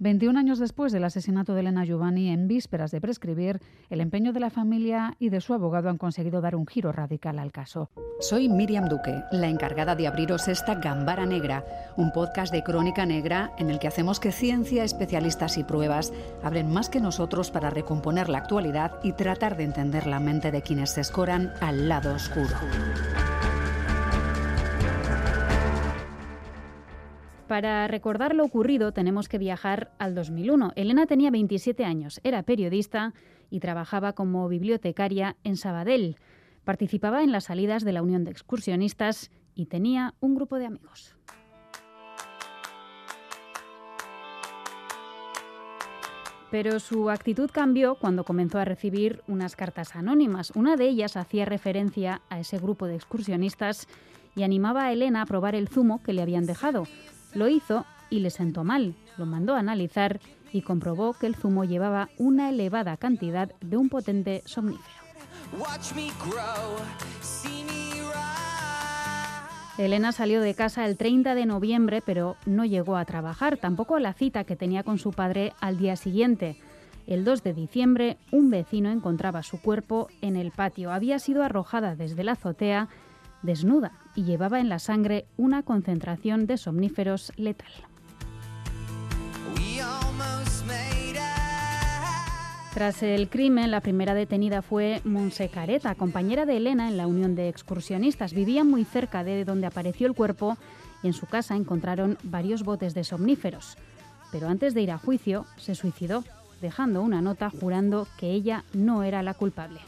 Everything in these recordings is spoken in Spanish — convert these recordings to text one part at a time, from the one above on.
21 años después del asesinato de Elena Giovanni, en vísperas de prescribir, el empeño de la familia y de su abogado han conseguido dar un giro radical al caso. Soy Miriam Duque, la encargada de abriros esta Gambara Negra, un podcast de crónica negra en el que hacemos que ciencia, especialistas y pruebas hablen más que nosotros para recomponer la actualidad y tratar de entender la mente de quienes se escoran al lado oscuro. Para recordar lo ocurrido tenemos que viajar al 2001. Elena tenía 27 años, era periodista y trabajaba como bibliotecaria en Sabadell. Participaba en las salidas de la Unión de Excursionistas y tenía un grupo de amigos. Pero su actitud cambió cuando comenzó a recibir unas cartas anónimas. Una de ellas hacía referencia a ese grupo de excursionistas y animaba a Elena a probar el zumo que le habían dejado. Lo hizo y le sentó mal. Lo mandó a analizar y comprobó que el zumo llevaba una elevada cantidad de un potente somnífero. Elena salió de casa el 30 de noviembre, pero no llegó a trabajar, tampoco a la cita que tenía con su padre al día siguiente. El 2 de diciembre, un vecino encontraba su cuerpo en el patio. Había sido arrojada desde la azotea desnuda y llevaba en la sangre una concentración de somníferos letal. Tras el crimen, la primera detenida fue Monse Careta, compañera de Elena en la Unión de Excursionistas. Vivía muy cerca de donde apareció el cuerpo y en su casa encontraron varios botes de somníferos. Pero antes de ir a juicio, se suicidó, dejando una nota jurando que ella no era la culpable.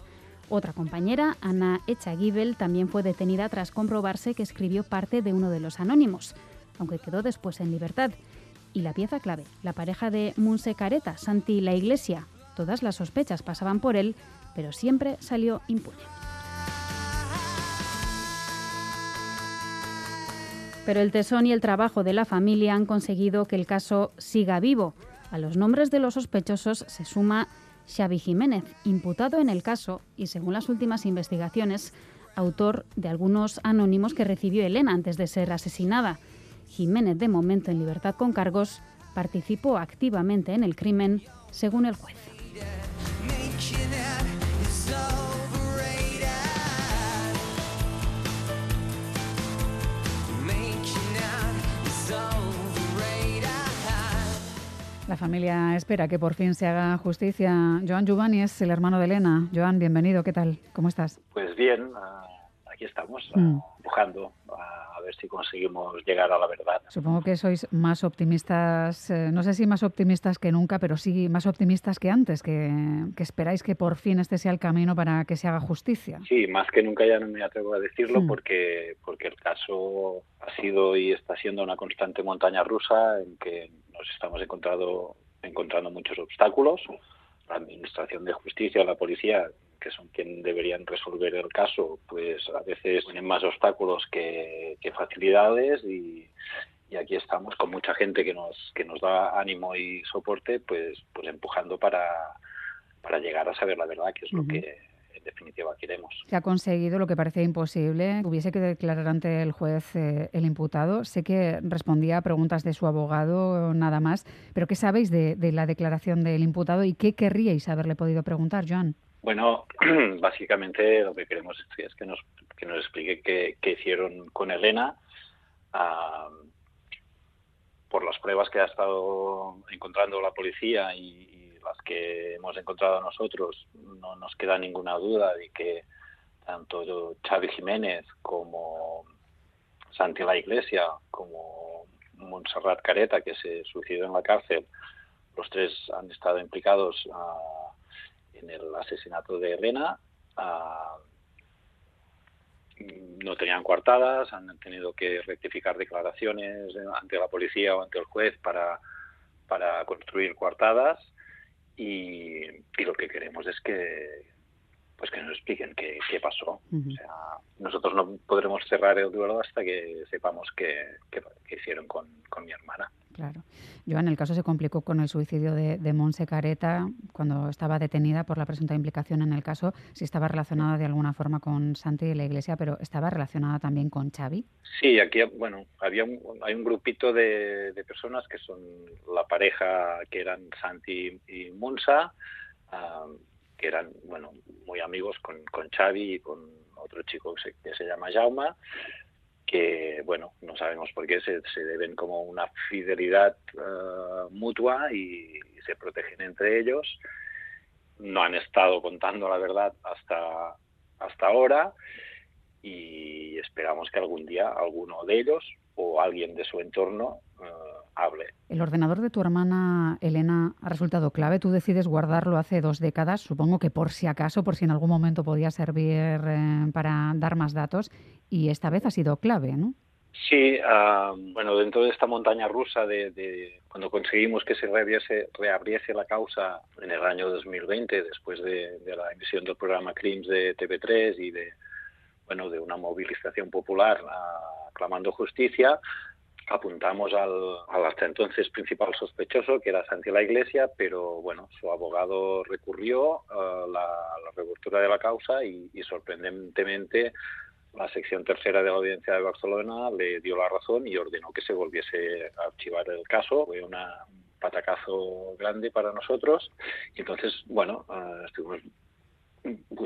Otra compañera, Ana Echagibel, también fue detenida tras comprobarse que escribió parte de uno de los anónimos, aunque quedó después en libertad. Y la pieza clave, la pareja de Munse Careta, Santi La Iglesia. Todas las sospechas pasaban por él, pero siempre salió impune. Pero el tesón y el trabajo de la familia han conseguido que el caso siga vivo. A los nombres de los sospechosos se suma Xavi Jiménez, imputado en el caso y, según las últimas investigaciones, autor de algunos anónimos que recibió Elena antes de ser asesinada. Jiménez, de momento en libertad con cargos, participó activamente en el crimen, según el juez. La familia espera que por fin se haga justicia. Joan Giovanni es el hermano de Elena. Joan, bienvenido. ¿Qué tal? ¿Cómo estás? Pues bien, ah, aquí estamos, ah, mm. empujando a ver si conseguimos llegar a la verdad. Supongo que sois más optimistas, eh, no sé si más optimistas que nunca, pero sí más optimistas que antes, que, esperáis que por fin este sea el camino para que se haga justicia. Sí, más que nunca ya no me atrevo a decirlo mm. porque, porque el caso ha sido y está siendo una constante montaña rusa en que nos estamos encontrando, encontrando muchos obstáculos. La Administración de Justicia, la policía, que son quienes deberían resolver el caso, pues a veces tienen más obstáculos que, facilidades y, aquí estamos con mucha gente que nos que nos da ánimo y soporte, pues pues empujando para, para llegar a saber la verdad, que es lo que definitiva queremos. Se ha conseguido lo que parecía imposible. Hubiese que declarar ante el juez eh, el imputado. Sé que respondía a preguntas de su abogado, nada más. Pero ¿qué sabéis de, la declaración del imputado y qué querríais haberle podido preguntar, Joan? Bueno, básicamente lo que queremos es que nos, que nos explique qué, hicieron con Elena. por las pruebas que ha estado encontrando la policía y, que hemos encontrado nosotros, no nos queda ninguna duda de que tanto Xavi Jiménez como Santi La Iglesia, como Montserrat Careta, que se suicidó en la cárcel, los tres han estado implicados ah, en el asesinato de Elena. Ah, no tenían coartadas, han tenido que rectificar declaraciones ante la policía o ante el juez para, para construir coartadas y, lo que queremos es que, pues que nos expliquen qué, pasó. O sea, nosotros no podremos cerrar el duelo hasta que sepamos qué, hicieron con, mi hermana. Claro. Joan, el caso se complicó con el suicidio de, de Monse Careta cuando estaba detenida por la presunta implicación en el caso. Si estaba relacionada de alguna forma con Santi y la Iglesia, pero ¿estaba relacionada también con Xavi? Sí, aquí, bueno, había hay un grupito de, personas que son la pareja que eran Santi y Monsa, ah, que eran, bueno, muy amigos con, con Xavi y con otro chico que se, llama Jauma, que, bueno, no sabemos por qué se, se deben como una fidelidad eh, mutua y, se protegen entre ellos. No han estado contando la verdad hasta, hasta ahora y esperamos que algún día alguno de ellos o alguien de su entorno eh, hable. El ordenador de tu hermana Elena ha resultado clave. Tú decides guardarlo hace dos décadas, supongo que por si acaso, por si en algún momento podía servir eh, para dar más datos, y esta vez ha sido clave, ¿no? Sí, ah, bueno, dentro de esta montaña rusa de, cuando conseguimos que se reabriese, reabriese, la causa en el año 2020, después de, la emisión del programa CRIMS de TV3 y de, bueno, de una movilización popular uh, clamando justicia, apuntamos al, hasta entonces principal sospechoso, que era Santi la Iglesia, pero bueno, su abogado recurrió a la, la de la causa y, sorprendentemente la sección tercera de la audiencia de Barcelona le dio la razón y ordenó que se volviese a archivar el caso. Fue un patacazo grande para nosotros y entonces, bueno, uh, estuvimos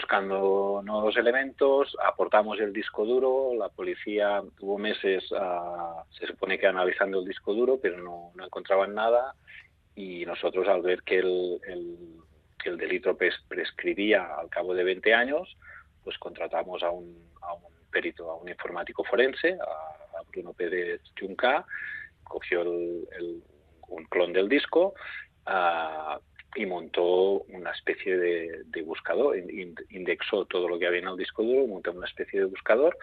buscando nuevos elementos, aportamos el disco duro, la policía tuvo meses, ah, se supone que analizando el disco duro, pero no, encontraban nada y nosotros al ver que el, el, delito prescribía al cabo de 20 años, pues contratamos a un, a un perito, a un informático forense, a, Bruno Pérez Junca, cogió el, un clon del disco, uh, y montó una especie de, de buscador, indexó todo lo que había en el disco duro, montó una especie de buscador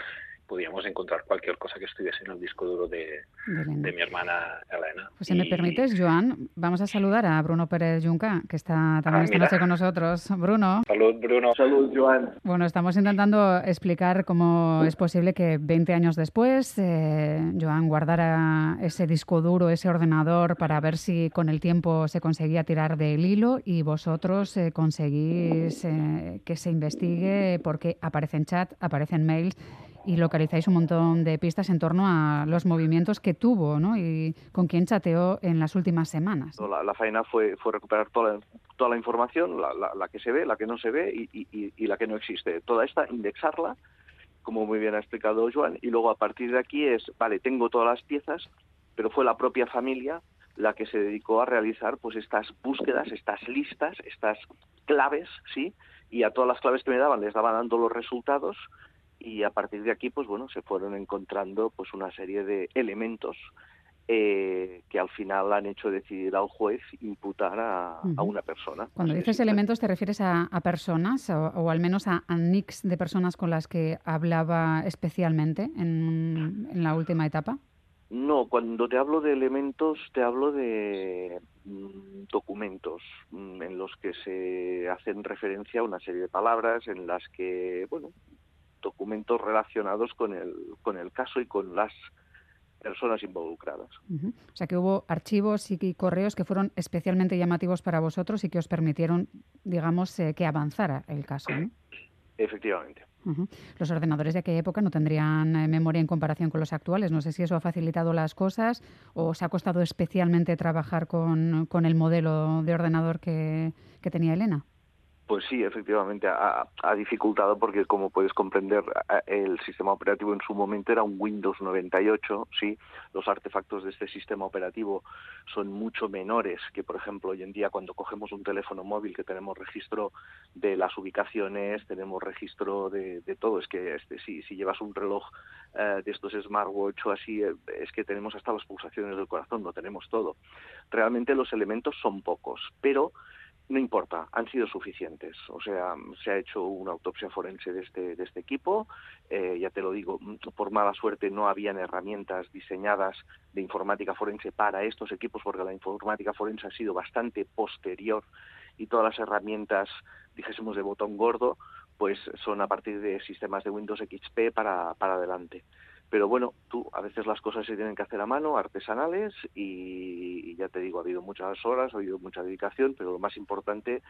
podíamos encontrar cualquier cosa que estuviese en el disco duro de, de, mi hermana Elena. Pues si me permites, Joan, vamos a saludar a Bruno Pérez Junca, que está también ah, esta noche con nosotros. Bruno. Salud, Bruno. Salud, Joan. Bueno, estamos intentando explicar cómo es posible que 20 años después eh, Joan guardara ese disco duro, ese ordenador, para ver si con el tiempo se conseguía tirar del hilo y vosotros eh, conseguís eh, que se investigue porque aparecen chat, aparecen mails y localizáis un montón de pistas en torno a los movimientos que tuvo ¿no? y con quién chateó en las últimas semanas. La, la faena fue, fue recuperar toda la, toda la información, la, la, que se ve, la que no se ve y, y, y, la que no existe. Toda esta, indexarla, como muy bien ha explicado Joan, y luego a partir de aquí es, vale, tengo todas las piezas, pero fue la propia familia la que se dedicó a realizar pues estas búsquedas, estas listas, estas claves, ¿sí? Y a todas las claves que me daban les daban dando los resultados y a partir de aquí pues bueno se fueron encontrando pues una serie de elementos eh, que al final han hecho decidir al juez imputar a, una persona. Cuando dices elementos, ¿te refieres a, personas o, al menos a, a nicks de personas con las que hablaba especialmente en, en, la última etapa? No, cuando te hablo de elementos, te hablo de mm, documentos mm, en los que se hacen referencia a una serie de palabras en las que, bueno, documentos relacionados con el, con el caso y con las personas involucradas. O sea que hubo archivos y correos que fueron especialmente llamativos para vosotros y que os permitieron, digamos, eh, que avanzara el caso. Efectivamente. Los ordenadores de aquella época no tendrían eh, memoria en comparación con los actuales. No sé si eso ha facilitado las cosas o os ha costado especialmente trabajar con, con el modelo de ordenador que, que tenía Elena. Pues sí, efectivamente ha, dificultado porque, como puedes comprender, el sistema operativo en su momento era un Windows 98, sí. Los artefactos de este sistema operativo son mucho menores que, por ejemplo, hoy en día cuando cogemos un teléfono móvil que tenemos registro de las ubicaciones, tenemos registro de, todo. Es que este, si, si llevas un reloj eh, de estos smartwatch o así, eh, es que tenemos hasta las pulsaciones del corazón, no tenemos todo. Realmente los elementos son pocos, pero no importa, han sido suficientes. O sea, se ha hecho una autopsia forense de este, de este equipo. Eh, ya te lo digo, por mala suerte no habían herramientas diseñadas de informática forense para estos equipos, porque la informática forense ha sido bastante posterior y todas las herramientas, dijésemos, de botón gordo, pues son a partir de sistemas de Windows XP para, para adelante. Pero bueno, tú, a veces las cosas se tienen que hacer a mano, artesanales, y, ya te digo, ha habido muchas horas, ha habido mucha dedicación, pero lo más importante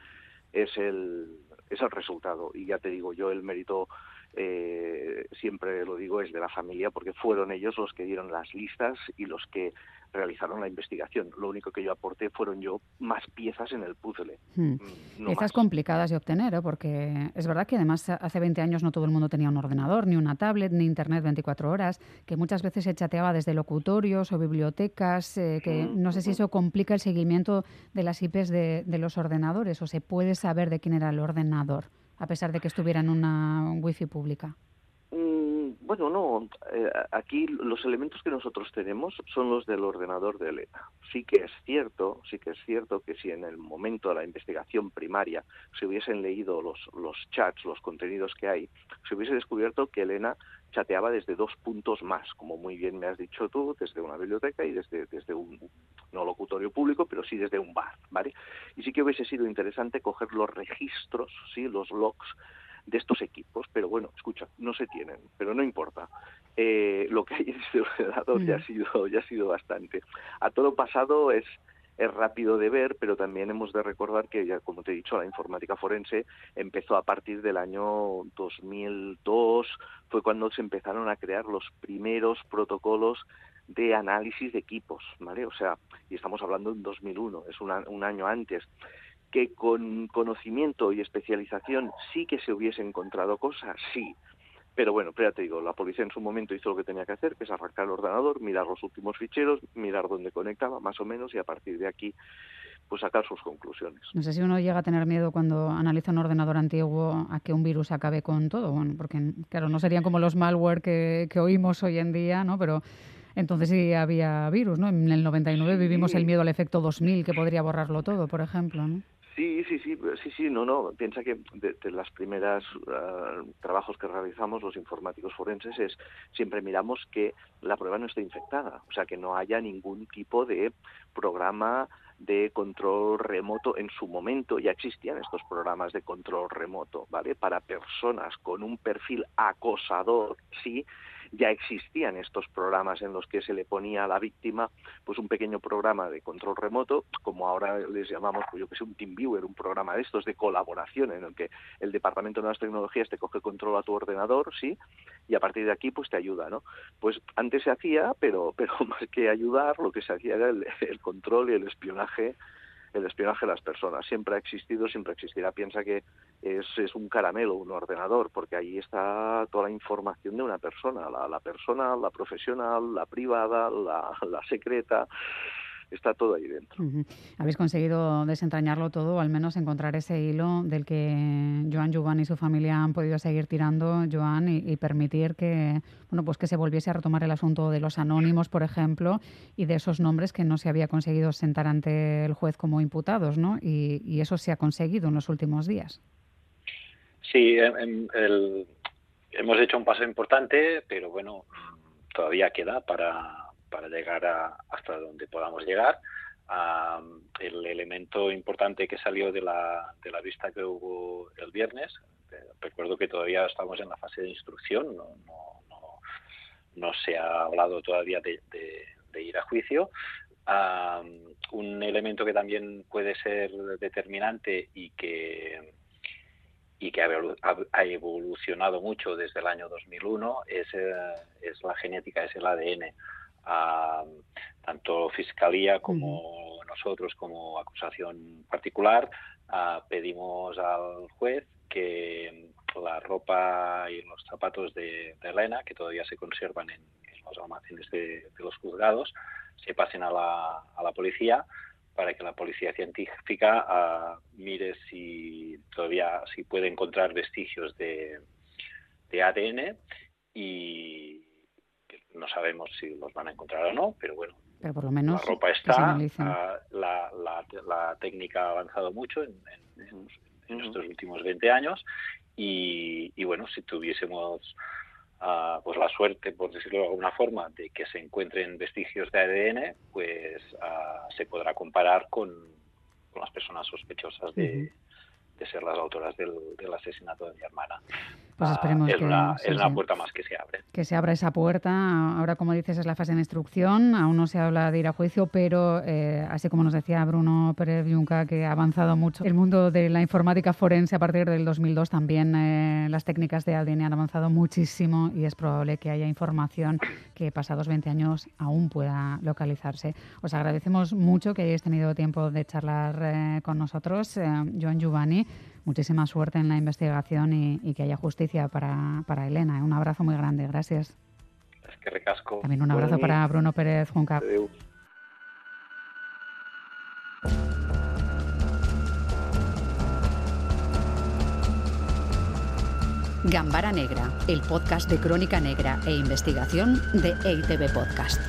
es el, es el resultado. Y ya te digo, yo el mérito eh, siempre lo digo es de la familia, porque fueron ellos los que dieron las listas y los que realizaron la investigación. Lo único que yo aporté fueron yo más piezas en el puzzle. Hmm. Mm, piezas complicadas de obtener, ¿eh? porque es verdad que además hace 20 años no todo el mundo tenía un ordenador, ni una tablet, ni internet 24 horas, que muchas veces se chateaba desde locutorios o bibliotecas, eh, que no sé si eso complica el seguimiento de las IPs de, de los ordenadores o se puede saber de quién era el ordenador, a pesar de que estuviera en una wifi pública. Bueno, no, eh, aquí los elementos que nosotros tenemos son los del ordenador de Elena. Sí que es cierto, sí que es cierto que si en el momento de la investigación primaria se hubiesen leído los, los chats, los contenidos que hay, se hubiese descubierto que Elena chateaba desde dos puntos más, como muy bien me has dicho tú, desde una biblioteca y desde, desde un no locutorio público, pero sí desde un bar, ¿vale? Y sí que hubiese sido interesante coger los registros, sí, los logs de estos equipos, pero bueno, escucha, no se tienen, pero no importa. Eh, lo que hay en este ordenador ya ha mm. sido ya ha sido bastante. A todo pasado es es rápido de ver, pero también hemos de recordar que, ya como te he dicho, la informática forense empezó a partir del año 2002, fue cuando se empezaron a crear los primeros protocolos de análisis de equipos, ¿vale? O sea, y estamos hablando en 2001, es un año antes que con conocimiento y especialización sí que se hubiese encontrado cosas, sí. Pero bueno, pero ya te digo, la policía en su momento hizo lo que tenía que hacer, que es arrancar el ordenador, mirar los últimos ficheros, mirar dónde conectaba, más o menos, y a partir de aquí pues sacar sus conclusiones. No sé si uno llega a tener miedo cuando analiza un ordenador antiguo a que un virus acabe con todo, bueno, porque claro, no serían como los malware que, que oímos hoy en día, ¿no? Pero entonces sí había virus, ¿no? En el 99 vivimos el miedo al efecto 2000 que podría borrarlo todo, por ejemplo, ¿no? Sí, sí, sí, sí, sí, no, no. Piensa que de, las primeras ah, trabajos que realizamos los informáticos forenses es siempre miramos que la prueba no esté infectada, o sea, que no haya ningún tipo de programa de control remoto en su momento ya existían estos programas de control remoto, ¿vale? Para personas con un perfil acosador, sí, ya existían estos programas en los que se le ponía a la víctima pues un pequeño programa de control remoto, como ahora les llamamos, pues yo que sé, un TeamViewer, un programa de estos de colaboración en el que el Departamento de Nuevas Tecnologías te coge control a tu ordenador, sí, y a partir de aquí pues te ayuda, ¿no? Pues antes se hacía, pero pero más que ayudar, lo que se hacía era el control y el espionaje el espionaje de las personas. Siempre ha existido, siempre existirá. Piensa que es, es un caramelo, un ordenador, porque ahí está toda la información de una persona, la, la persona, la profesional, la privada, la, la secreta está todo ahí dentro. Habéis conseguido desentrañarlo todo, o al menos encontrar ese hilo del que Joan Juan y su familia han podido seguir tirando, Joan, y, permitir que, bueno, pues que se volviese a retomar el asunto de los anónimos, por ejemplo, y de esos nombres que no se había conseguido sentar ante el juez como imputados, ¿no? Y, eso se ha conseguido en los últimos días. Sí, em, em, hemos hecho un paso importante, pero bueno, todavía queda para para llegar a, hasta donde podamos llegar. el elemento importante que salió de la, de la vista que hubo el viernes, eh, recuerdo que todavía estamos en la fase de instrucción, no, no, se ha hablado todavía de, ir a juicio. un elemento que también puede ser determinante y que y que ha evolucionado mucho desde el año 2001 es, eh, es la genética, es el ADN tanto Fiscalía como nosotros como acusación particular pedimos al juez que la ropa y los zapatos de, Elena, que todavía se conservan en, los almacenes de, los juzgados, se pasen a la, a la policía para que la policía científica mire si todavía si puede encontrar vestigios de, de ADN y, no sabemos si los van a encontrar o no, pero bueno, pero por lo menos la ropa está, ah, la, la, técnica ha avanzado mucho en, estos últimos 20 años y, bueno, si tuviésemos ah, pues la suerte, por decirlo de alguna forma, de que se encuentren vestigios de ADN, pues ah, se podrá comparar con, las personas sospechosas de, de ser las autoras del, asesinato de mi hermana. Pues ah, esperemos es que una, es una puerta más que se abre. Que se abra esa puerta. Ahora, como dices, es la fase de instrucción. Aún no se habla de ir a juicio, pero eh, así como nos decía Bruno Pérez Yunca, que ha avanzado mucho el mundo de la informática forense a partir del 2002, también eh, las técnicas de ADN han avanzado muchísimo y es probable que haya información que pasados 20 años aún pueda localizarse. Os agradecemos mucho que hayáis tenido tiempo de charlar eh, con nosotros, Joan Giovanni muchísima suerte en la investigación y, que haya justicia para, para Elena. Un abrazo muy grande, gracias. Es que recasco. También un abrazo para Bruno Pérez Junca. Gambara Negra, el podcast de crónica negra e investigación de EITV Podcast.